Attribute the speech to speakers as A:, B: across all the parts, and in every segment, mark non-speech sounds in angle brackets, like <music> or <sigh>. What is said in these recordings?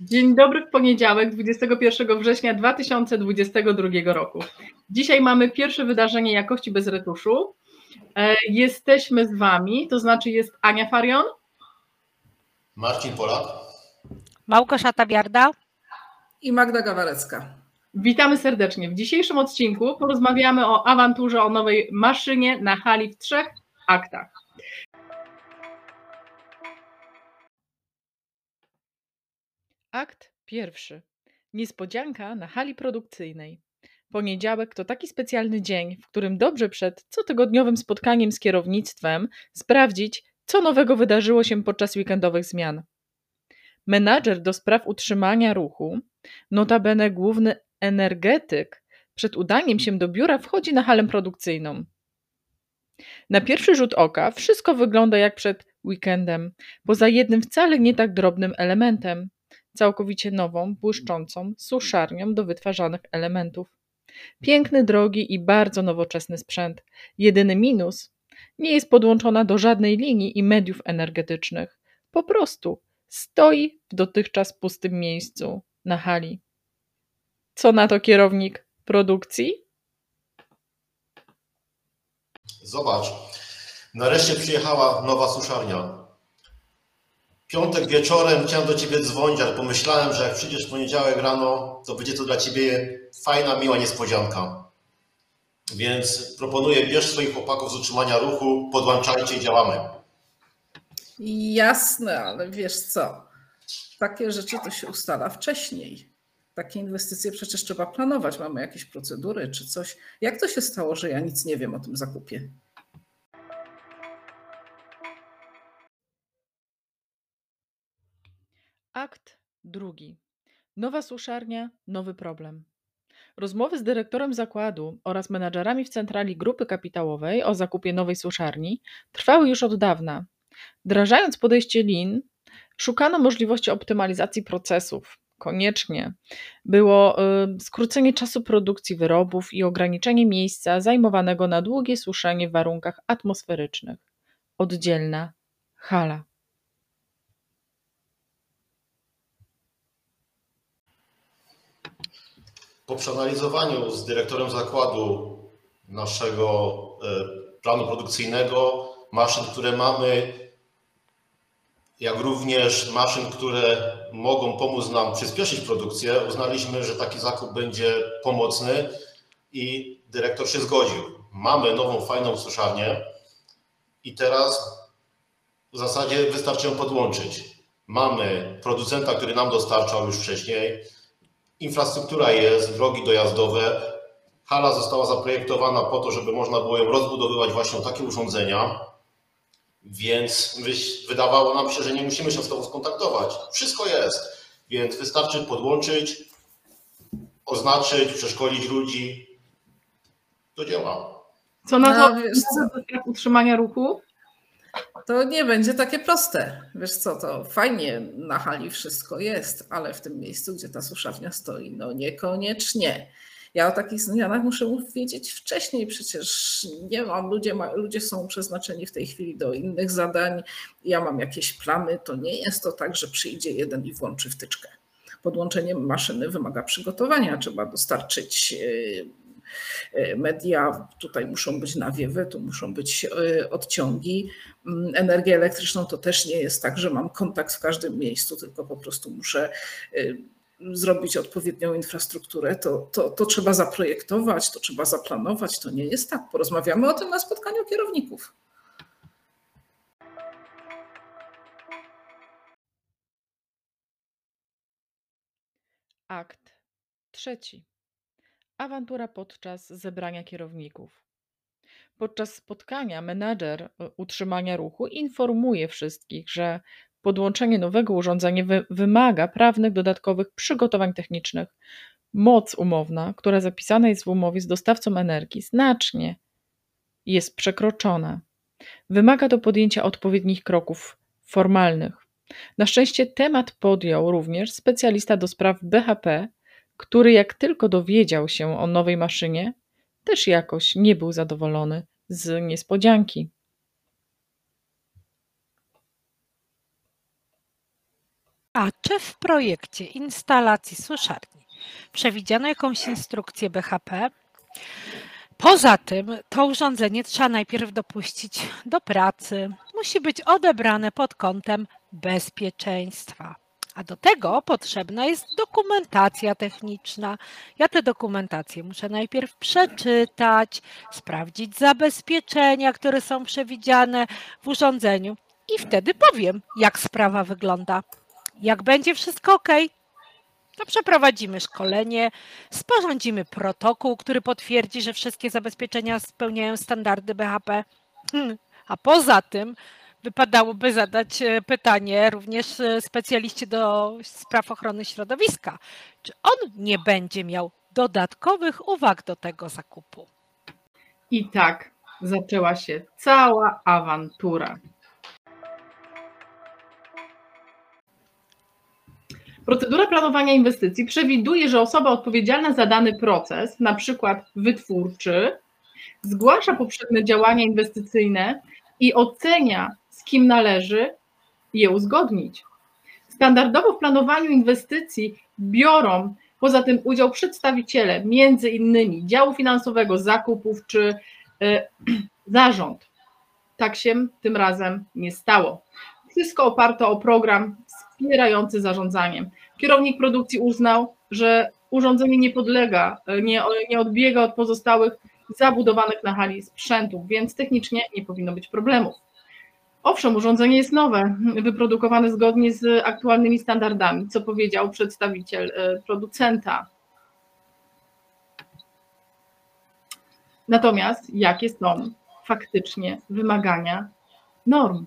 A: Dzień dobry w poniedziałek, 21 września 2022 roku. Dzisiaj mamy pierwsze wydarzenie jakości bez retuszu. E, jesteśmy z Wami, to znaczy jest Ania Farion,
B: Marcin Polak,
C: Małgorzata Biarda
D: i Magda Gawarecka.
A: Witamy serdecznie. W dzisiejszym odcinku porozmawiamy o awanturze o nowej maszynie na hali w trzech aktach. Akt pierwszy. Niespodzianka na hali produkcyjnej. Poniedziałek to taki specjalny dzień, w którym dobrze przed cotygodniowym spotkaniem z kierownictwem sprawdzić, co nowego wydarzyło się podczas weekendowych zmian. Menadżer do spraw utrzymania ruchu, notabene główny energetyk, przed udaniem się do biura wchodzi na halę produkcyjną. Na pierwszy rzut oka wszystko wygląda jak przed weekendem, poza jednym wcale nie tak drobnym elementem całkowicie nową, błyszczącą suszarnią do wytwarzanych elementów. Piękny, drogi i bardzo nowoczesny sprzęt. Jedyny minus nie jest podłączona do żadnej linii i mediów energetycznych. Po prostu stoi w dotychczas pustym miejscu na hali. Co na to kierownik produkcji?
B: zobacz, nareszcie przyjechała nowa suszarnia. Piątek wieczorem chciałem do Ciebie dzwonić, ale pomyślałem, że jak przyjdziesz w poniedziałek rano, to będzie to dla Ciebie fajna, miła niespodzianka. Więc proponuję, bierz swoich chłopaków z utrzymania ruchu, podłączajcie i działamy.
D: Jasne, ale wiesz co? Takie rzeczy to się ustala wcześniej. Takie inwestycje przecież trzeba planować. Mamy jakieś procedury czy coś. Jak to się stało, że ja nic nie wiem o tym zakupie?
A: Akt drugi. Nowa suszarnia, nowy problem. Rozmowy z dyrektorem zakładu oraz menadżerami w centrali grupy kapitałowej o zakupie nowej suszarni trwały już od dawna. Wdrażając podejście Lean, szukano możliwości optymalizacji procesów. Koniecznie było y, skrócenie czasu produkcji wyrobów i ograniczenie miejsca zajmowanego na długie suszenie w warunkach atmosferycznych. Oddzielna hala.
B: Po przeanalizowaniu z dyrektorem zakładu naszego e, planu produkcyjnego, maszyn, które mamy, jak również maszyn, które mogą pomóc nam przyspieszyć produkcję, uznaliśmy, że taki zakup będzie pomocny i dyrektor się zgodził. Mamy nową, fajną suszarnię i teraz w zasadzie wystarczy ją podłączyć. Mamy producenta, który nam dostarczał już wcześniej, infrastruktura jest, drogi dojazdowe. Hala została zaprojektowana po to, żeby można było ją rozbudowywać właśnie takie urządzenia, więc wydawało nam się, że nie musimy się z Tobą skontaktować. Wszystko jest, więc wystarczy podłączyć, oznaczyć, przeszkolić ludzi. To działa.
A: Co na
D: No,
A: to
D: co?
A: utrzymania ruchu?
D: To nie będzie takie proste. Wiesz co, to fajnie na hali wszystko jest, ale w tym miejscu, gdzie ta suszarnia stoi, no niekoniecznie. Ja o takich zmianach muszę wiedzieć wcześniej, przecież nie mam, ludzie, ma, ludzie są przeznaczeni w tej chwili do innych zadań, ja mam jakieś plany, to nie jest to tak, że przyjdzie jeden i włączy wtyczkę. Podłączenie maszyny wymaga przygotowania, trzeba dostarczyć yy, media, tutaj muszą być nawiewy, tu muszą być yy, odciągi. Mm, Energię elektryczną to też nie jest tak, że mam kontakt w każdym miejscu, tylko po prostu muszę yy, zrobić odpowiednią infrastrukturę, to, to, to trzeba zaprojektować, to trzeba zaplanować. To nie jest tak. Porozmawiamy o tym na spotkaniu kierowników.
A: Akt trzeci. Awantura podczas zebrania kierowników. Podczas spotkania menadżer e, utrzymania ruchu informuje wszystkich, że podłączenie nowego urządzenia wy wymaga prawnych dodatkowych przygotowań technicznych. Moc umowna, która zapisana jest w umowie z dostawcą energii, znacznie jest przekroczona. Wymaga to podjęcia odpowiednich kroków formalnych. Na szczęście temat podjął również specjalista do spraw BHP, który jak tylko dowiedział się o nowej maszynie, też jakoś nie był zadowolony z niespodzianki.
C: A czy w projekcie instalacji suszarni przewidziano jakąś instrukcję BHP? Poza tym to urządzenie trzeba najpierw dopuścić do pracy. Musi być odebrane pod kątem bezpieczeństwa. A do tego potrzebna jest dokumentacja techniczna. Ja tę dokumentację muszę najpierw przeczytać, sprawdzić zabezpieczenia, które są przewidziane w urządzeniu i wtedy powiem, jak sprawa wygląda. Jak będzie wszystko ok, to przeprowadzimy szkolenie, sporządzimy protokół, który potwierdzi, że wszystkie zabezpieczenia spełniają standardy BHP. Hmm, a poza tym wypadałoby zadać e, pytanie również e, specjaliście do spraw ochrony środowiska, czy on nie będzie miał dodatkowych uwag do tego zakupu.
A: I tak zaczęła się cała awantura. Procedura planowania inwestycji przewiduje, że osoba odpowiedzialna za dany proces, na przykład wytwórczy, zgłasza poprzednie działania inwestycyjne i ocenia, z kim należy je uzgodnić. Standardowo w planowaniu inwestycji biorą poza tym udział przedstawiciele między innymi działu finansowego, zakupów czy y, <clears throat> zarząd. Tak się tym razem nie stało. Wszystko oparte o program wspierający zarządzanie. Kierownik produkcji uznał, że urządzenie nie podlega, nie, nie odbiega od pozostałych zabudowanych na hali sprzętów, więc technicznie nie powinno być problemów. Owszem, urządzenie jest nowe, wyprodukowane zgodnie z aktualnymi standardami, co powiedział przedstawiciel e, producenta. Natomiast jakie są faktycznie wymagania norm?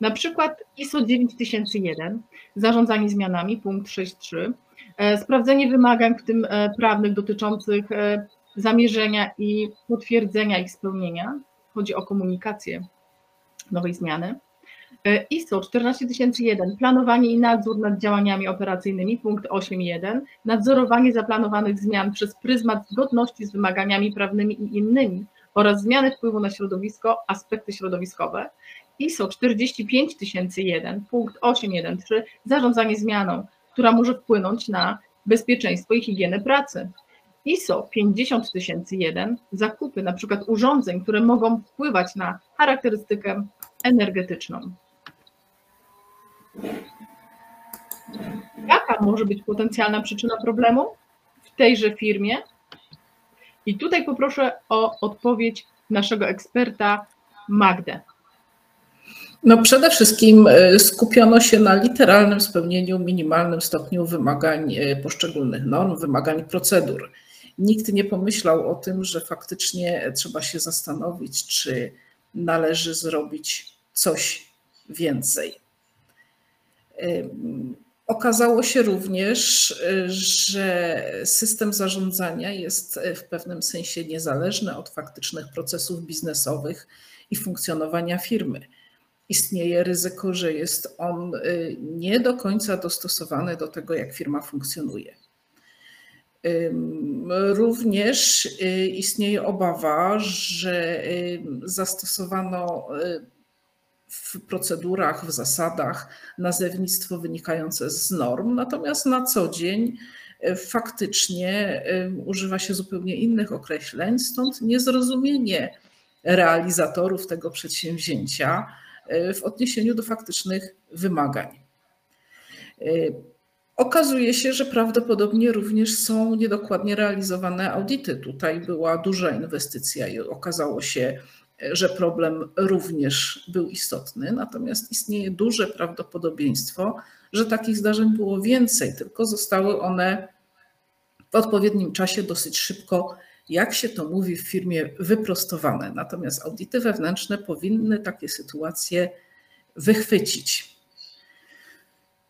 A: Na przykład ISO 9001, zarządzanie zmianami, punkt 6.3, e, sprawdzenie wymagań, w tym e, prawnych, dotyczących zamierzenia i potwierdzenia ich spełnienia, chodzi o komunikację nowej zmiany. E, ISO 14001, planowanie i nadzór nad działaniami operacyjnymi, punkt 8.1, nadzorowanie zaplanowanych zmian przez pryzmat zgodności z wymaganiami prawnymi i innymi oraz zmiany wpływu na środowisko, aspekty środowiskowe. ISO 45001, punkt 8.1.3, zarządzanie zmianą, która może wpłynąć na bezpieczeństwo i higienę pracy. ISO 50001 zakupy na przykład urządzeń, które mogą wpływać na charakterystykę energetyczną. Jaka może być potencjalna przyczyna problemu w tejże firmie? I tutaj poproszę o odpowiedź naszego eksperta Magdę.
D: No przede wszystkim e, skupiono się na literalnym spełnieniu minimalnym stopniu wymagań e, poszczególnych norm, wymagań procedur nikt nie pomyślał o tym, że faktycznie trzeba się zastanowić, czy należy zrobić coś więcej. Okazało się również, że system zarządzania jest w pewnym sensie niezależny od faktycznych procesów biznesowych i funkcjonowania firmy. Istnieje ryzyko, że jest on nie do końca dostosowany do tego, jak firma funkcjonuje. Również y, istnieje obawa, że zastosowano y, w procedurach, w zasadach nazewnictwo wynikające z norm, natomiast na co dzień y, faktycznie używa się zupełnie innych określeń, stąd niezrozumienie realizatorów tego przedsięwzięcia w odniesieniu do faktycznych wymagań. Okazuje się, że prawdopodobnie również są niedokładnie realizowane audyty. Tutaj była duża inwestycja i okazało się, że problem również był istotny, natomiast istnieje duże prawdopodobieństwo, że takich zdarzeń było więcej, tylko zostały one w odpowiednim czasie dosyć szybko, jak się to mówi w firmie, wyprostowane. Natomiast audyty wewnętrzne powinny takie sytuacje wychwycić.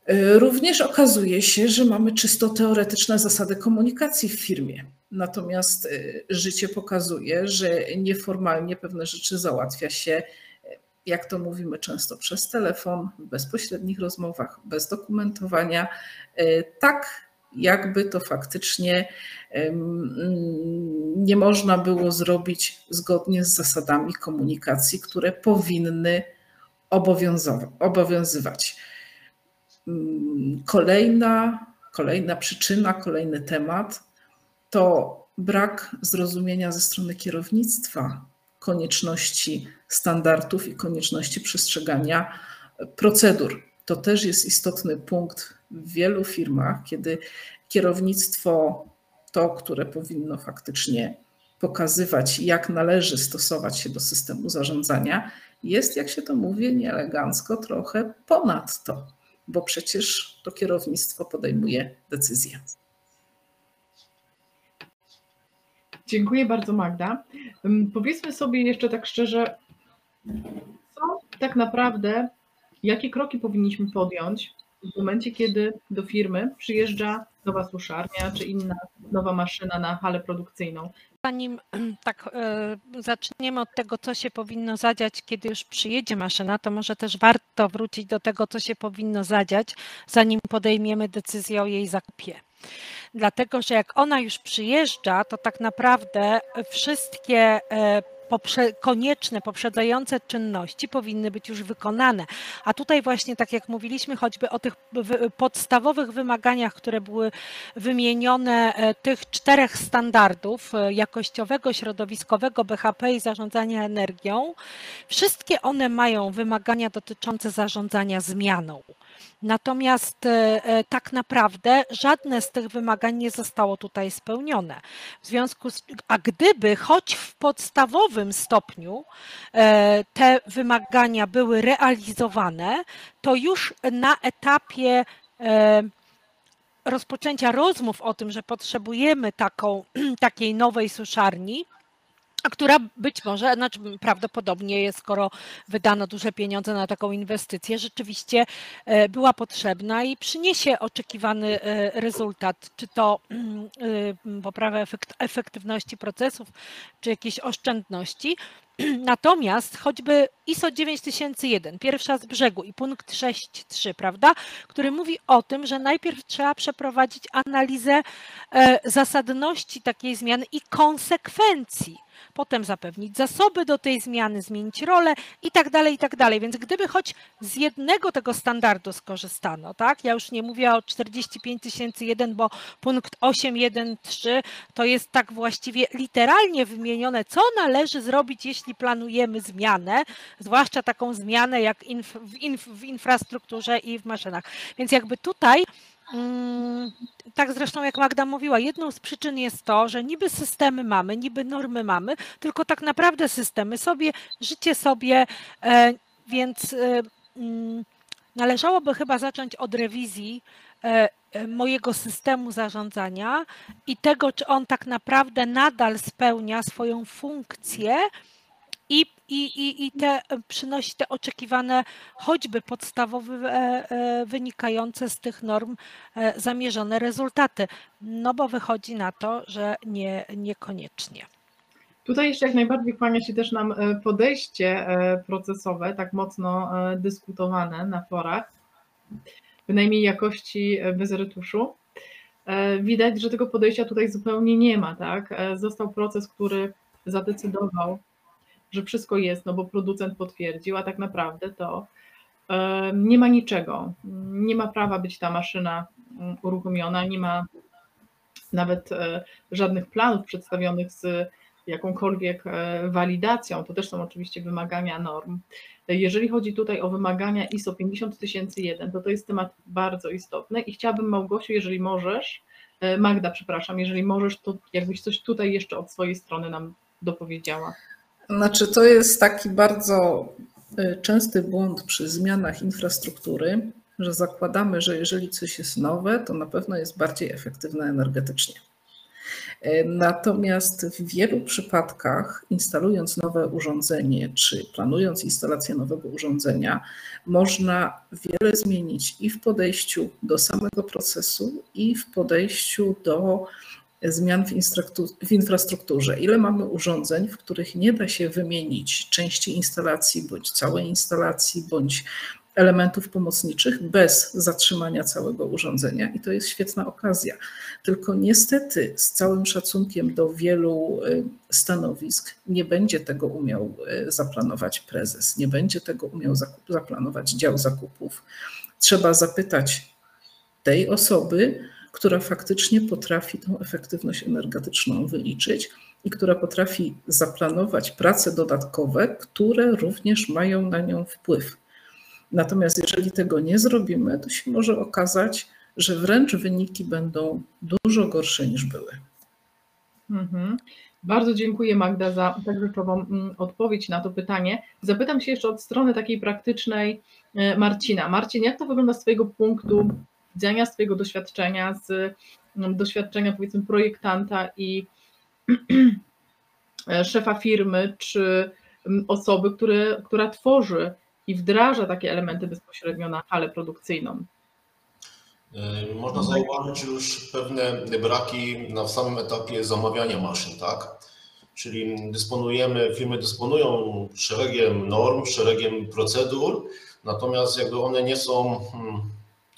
D: E, również okazuje się, że mamy czysto teoretyczne zasady komunikacji w firmie. Natomiast e, życie pokazuje, że nieformalnie pewne rzeczy załatwia się, e, jak to mówimy często, przez telefon, w bezpośrednich rozmowach, bez dokumentowania, tak jakby to faktycznie nie można było zrobić zgodnie z zasadami komunikacji, które powinny obowiązywać. Mm, kolejna, kolejna przyczyna, kolejny temat to brak zrozumienia ze strony kierownictwa konieczności standardów i konieczności przestrzegania procedur. To też jest istotny punkt w wielu firmach, kiedy kierownictwo, to, które powinno faktycznie pokazywać, jak należy stosować się do systemu zarządzania, jest, jak się to mówi nieelegancko, trochę ponad to, bo przecież to kierownictwo podejmuje decyzje.
A: Dziękuję bardzo, Magda. Powiedzmy sobie jeszcze tak szczerze, co tak naprawdę, jakie kroki powinniśmy podjąć w momencie, kiedy do firmy przyjeżdża nowa suszarnia czy inna nowa maszyna na halę produkcyjną.
C: Zanim <clears throat> tak e, zaczniemy od tego, co się powinno zadziać, kiedy już przyjedzie maszyna, to może też warto wrócić do tego, co się powinno zadziać, zanim podejmiemy decyzję o jej zakupie dlatego że jak ona już przyjeżdża, to tak naprawdę wszystkie e, poprze konieczne, poprzedzające czynności powinny być już wykonane. A tutaj właśnie, tak jak mówiliśmy, choćby o tych podstawowych wymaganiach, które były wymienione, e, tych czterech standardów e, jakościowego, środowiskowego, BHP i zarządzania energią, wszystkie one mają wymagania dotyczące zarządzania zmianą. Natomiast e, e, tak naprawdę żadne z tych wymagań nie zostało tutaj spełnione. W związku z, a gdyby choć w podstawowym stopniu e, te wymagania były realizowane, to już na etapie rozpoczęcia rozmów o tym, że potrzebujemy taką, <clears throat> takiej nowej suszarni, która być może, znaczy prawdopodobnie jest, skoro wydano duże pieniądze na taką inwestycję, rzeczywiście e, była potrzebna i przyniesie oczekiwany e, rezultat, czy to e, poprawę efektywności procesów, czy jakieś oszczędności. <clears throat> Natomiast choćby ISO 9001, pierwsza z brzegu i punkt 6.3, prawda, który mówi o tym, że najpierw trzeba przeprowadzić analizę zasadności takiej zmiany i konsekwencji potem zapewnić zasoby do tej zmiany, zmienić rolę i tak dalej, i tak dalej. Więc gdyby choć z jednego tego standardu skorzystano, tak, ja już nie mówię o 45001, bo punkt 813 to jest tak właściwie literalnie wymienione, co należy zrobić, jeśli planujemy zmianę, zwłaszcza taką zmianę jak inf, w, inf, w infrastrukturze i w maszynach. Więc jakby tutaj Mm, tak zresztą jak Magda mówiła, jedną z przyczyn jest to, że niby systemy mamy, niby normy mamy, tylko tak naprawdę systemy sobie, życie sobie, e, więc e, mm, należałoby chyba zacząć od rewizji e, mojego systemu zarządzania i tego, czy on tak naprawdę nadal spełnia swoją funkcję i, i, i, i te, e, przynosi te oczekiwane, choćby podstawowe, e, e, wynikające z tych norm zamierzone rezultaty. No bo wychodzi na to, że nie, niekoniecznie.
A: Tutaj jeszcze jak najbardziej kłania się też nam podejście procesowe, tak mocno dyskutowane na forach, bynajmniej jakości bez retuszu. Widać, że tego podejścia tutaj zupełnie nie ma, tak? Został proces, który zadecydował że wszystko jest, no bo producent potwierdził, a tak naprawdę to nie ma niczego. Nie ma prawa być ta maszyna mm, uruchomiona, nie ma nawet e, żadnych planów przedstawionych z jakąkolwiek e, walidacją. To też są oczywiście wymagania norm. Jeżeli chodzi tutaj o wymagania ISO 50001, to to jest temat bardzo istotny i chciałabym Małgosiu, jeżeli możesz, e, Magda, przepraszam, jeżeli możesz, to jakbyś coś tutaj jeszcze od swojej strony nam dopowiedziała.
D: Znaczy, to jest taki bardzo y, częsty błąd przy zmianach infrastruktury, że zakładamy, że jeżeli coś jest nowe, to na pewno jest bardziej efektywne energetycznie. Y, natomiast w wielu przypadkach, instalując nowe urządzenie czy planując instalację nowego urządzenia, można wiele zmienić i w podejściu do samego procesu, i w podejściu do zmian w infrastrukturze. Ile mamy urządzeń, w których nie da się wymienić części instalacji, bądź całej instalacji, bądź elementów pomocniczych bez zatrzymania całego urządzenia i to jest świetna okazja. Tylko niestety z całym szacunkiem do wielu y, stanowisk nie będzie tego umiał y, zaplanować prezes, nie będzie tego umiał zaplanować dział zakupów. Trzeba zapytać tej osoby, która faktycznie potrafi tą efektywność energetyczną wyliczyć i która potrafi zaplanować prace dodatkowe, które również mają na nią wpływ. Natomiast jeżeli tego nie zrobimy, to się może okazać, że wręcz wyniki będą dużo gorsze niż były.
A: Mhm. Bardzo dziękuję Magda za tak rzeczową mm, odpowiedź na to pytanie. Zapytam się jeszcze od strony takiej praktycznej e, Marcina. Marcin, jak to wygląda z Twojego punktu widzenia, z Twojego doświadczenia, z mm, doświadczenia powiedzmy projektanta i <clears throat> szefa firmy, czy osoby, który, która tworzy i wdraża takie elementy bezpośrednio na halę produkcyjną.
B: E, można zauważyć już pewne braki na samym etapie zamawiania maszyn, tak? Czyli dysponujemy, firmy dysponują szeregiem norm, szeregiem procedur, natomiast jakby one nie są hmm,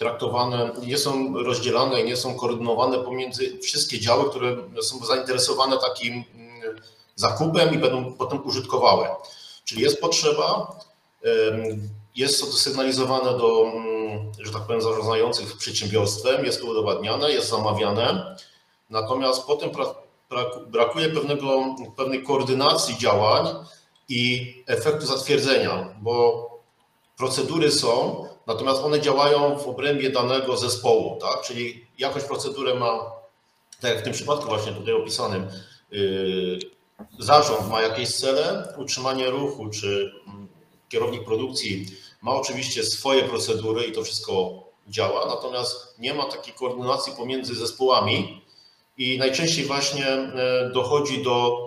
B: traktowane, nie są rozdzielane i nie są koordynowane pomiędzy wszystkie działy, które są zainteresowane takim hmm, zakupem i będą potem użytkowały. Czyli jest potrzeba, jest to sygnalizowane do, mm, że tak powiem, zarządzających przedsiębiorstwem, jest to udowadniane, jest zamawiane, natomiast potem brakuje pewnego, pewnej koordynacji działań i efektu zatwierdzenia, bo procedury są, natomiast one działają w obrębie danego zespołu, tak? Czyli jakąś procedurę ma, tak jak w tym przypadku właśnie tutaj opisanym, yy, zarząd ma jakieś cele, utrzymanie ruchu, czy mm, kierownik produkcji ma oczywiście swoje procedury i to wszystko działa, natomiast nie ma takiej koordynacji pomiędzy zespołami i najczęściej właśnie e, dochodzi do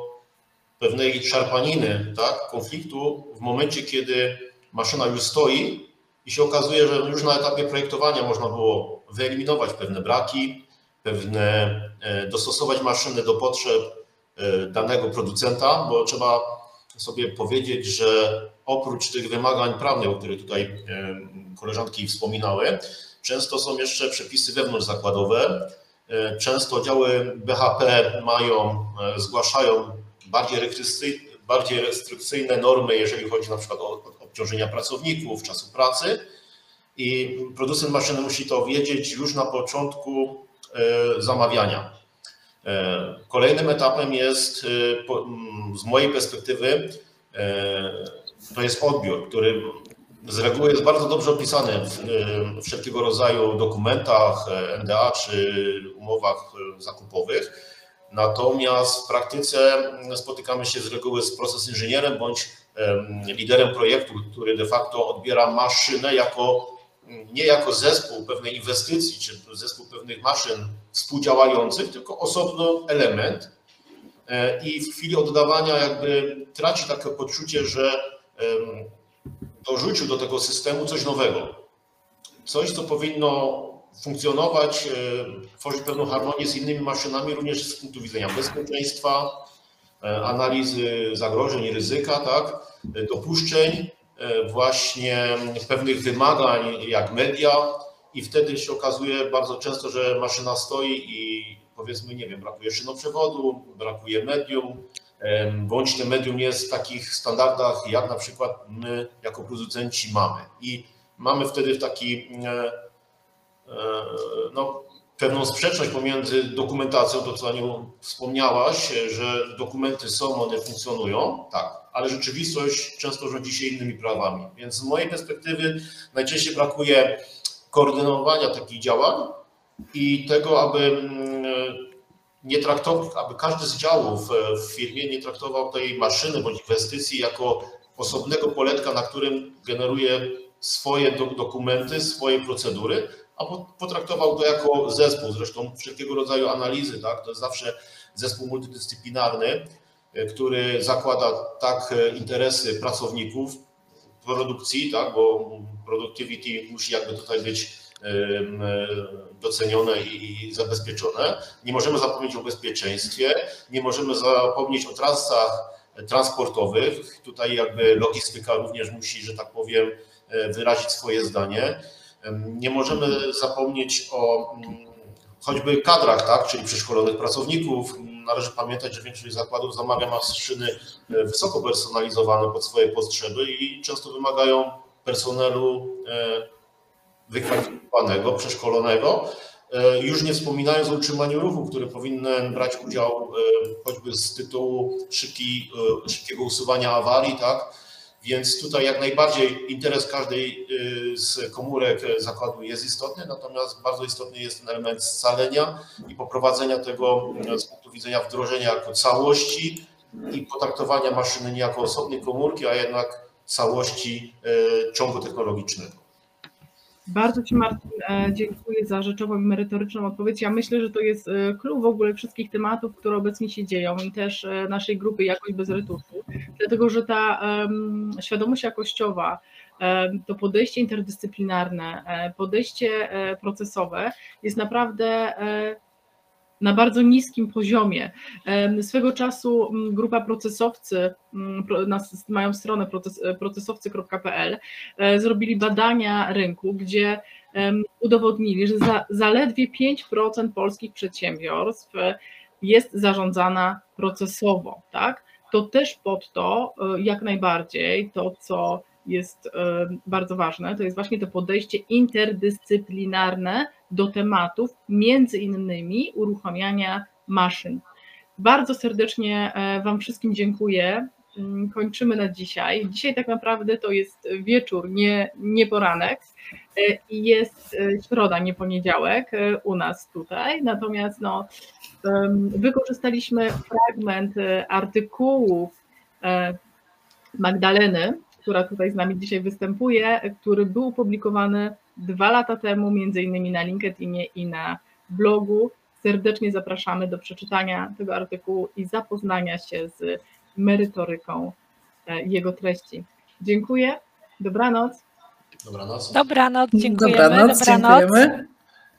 B: pewnej szarpaniny, tak, konfliktu w momencie, kiedy maszyna już stoi i się okazuje, że już na etapie projektowania można było wyeliminować pewne braki, pewne e, dostosować maszyny do potrzeb e, danego producenta, bo trzeba sobie powiedzieć, że oprócz tych wymagań prawnych, o których tutaj e, koleżanki wspominały, często są jeszcze przepisy wewnątrzzakładowe. Często działy BHP mają, zgłaszają bardziej bardziej restrykcyjne normy, jeżeli chodzi na przykład o obciążenia pracowników, czasu pracy. I producent maszyny musi to wiedzieć już na początku zamawiania. Kolejnym etapem jest z mojej perspektywy to jest odbiór, który z reguły jest bardzo dobrze opisany w wszelkiego rodzaju dokumentach NDA czy umowach zakupowych. Natomiast w praktyce spotykamy się z reguły z proces inżynierem bądź liderem projektu, który de facto odbiera maszynę jako nie jako zespół pewnej inwestycji czy zespół pewnych maszyn współdziałających, tylko osobny element. E, I w chwili oddawania jakby traci takie poczucie, że dorzucił do tego systemu coś nowego. Coś, co powinno funkcjonować, tworzyć pewną harmonię z innymi maszynami, również z punktu widzenia bezpieczeństwa, e, analizy zagrożeń i ryzyka, tak, dopuszczeń, e, właśnie pewnych wymagań jak media i wtedy się okazuje bardzo często, że maszyna stoi i powiedzmy, nie wiem, brakuje szynoprzewodu, brakuje medium, bądź ten medium jest w takich standardach, jak na przykład my jako producenci mamy. I mamy wtedy taki e, e, no, pewną sprzeczność pomiędzy dokumentacją, to co Aniu wspomniałaś, że dokumenty są, one funkcjonują, tak, ale rzeczywistość często rządzi się innymi prawami. Więc z mojej perspektywy najczęściej brakuje koordynowania takich działań i tego, aby mm, nie traktował, aby każdy z działów w firmie nie traktował tej maszyny bądź inwestycji jako osobnego poletka, na którym generuje swoje dokumenty, swoje procedury, a potraktował to jako zespół. Zresztą wszelkiego rodzaju analizy, tak? to jest zawsze zespół multidyscyplinarny, który zakłada tak interesy pracowników, produkcji, tak? bo productivity musi jakby tutaj być docenione i zabezpieczone. Nie możemy zapomnieć o bezpieczeństwie, nie możemy zapomnieć o trasach transportowych. Tutaj jakby logistyka również musi, że tak powiem, e, wyrazić swoje zdanie. Nie możemy zapomnieć o mm, choćby kadrach, tak, czyli przeszkolonych pracowników. Należy pamiętać, że większość zakładów zamawia maszyny e, wysoko personalizowane pod swoje potrzeby i często wymagają personelu wykwalifikowanego, przeszkolonego. E, już nie wspominając o utrzymaniu ruchu, który powinien brać udział e, choćby z tytułu szybki, e, szybkiego usuwania awarii, tak? Więc tutaj jak najbardziej interes każdej z komórek zakładu jest istotny, natomiast bardzo istotny jest ten element scalenia i poprowadzenia tego z punktu widzenia wdrożenia jako całości i potraktowania maszyny nie jako osobnej komórki, a jednak całości ciągu technologicznego.
A: Bardzo Ci Martin e, dziękuję za rzeczową i merytoryczną odpowiedź. Ja myślę, że to jest klucz e, w ogóle wszystkich tematów, które obecnie się dzieją i też e, naszej grupy Jakość bez retuszu, dlatego że ta um, świadomość jakościowa, to podejście interdyscyplinarne, podejście procesowe jest naprawdę na bardzo niskim poziomie. Swego czasu grupa procesowcy, mają stronę procesowcy.pl, e, zrobili badania rynku, gdzie udowodnili, że za, zaledwie 5% polskich przedsiębiorstw e, jest zarządzana procesowo. Tak? To też pod to e, jak najbardziej to, co jest bardzo ważne, to jest właśnie to podejście interdyscyplinarne do tematów, między innymi uruchamiania maszyn. Bardzo serdecznie e, Wam wszystkim dziękuję. Mm, kończymy na dzisiaj. Dzisiaj tak naprawdę to jest wieczór, nie, nie poranek e, jest e, środa, nie poniedziałek u nas tutaj. Natomiast no, wykorzystaliśmy fragment artykułów Magdaleny, która tutaj z nami dzisiaj występuje, który był opublikowany dwa lata temu, między innymi na LinkedInie i na blogu. Serdecznie zapraszamy do przeczytania tego artykułu i zapoznania się z merytoryką e, jego treści. Dziękuję. Dobranoc.
B: Dobranoc.
C: Dobranoc, dziękujemy.
D: Dobranoc,
C: Dobranoc.
D: dziękujemy.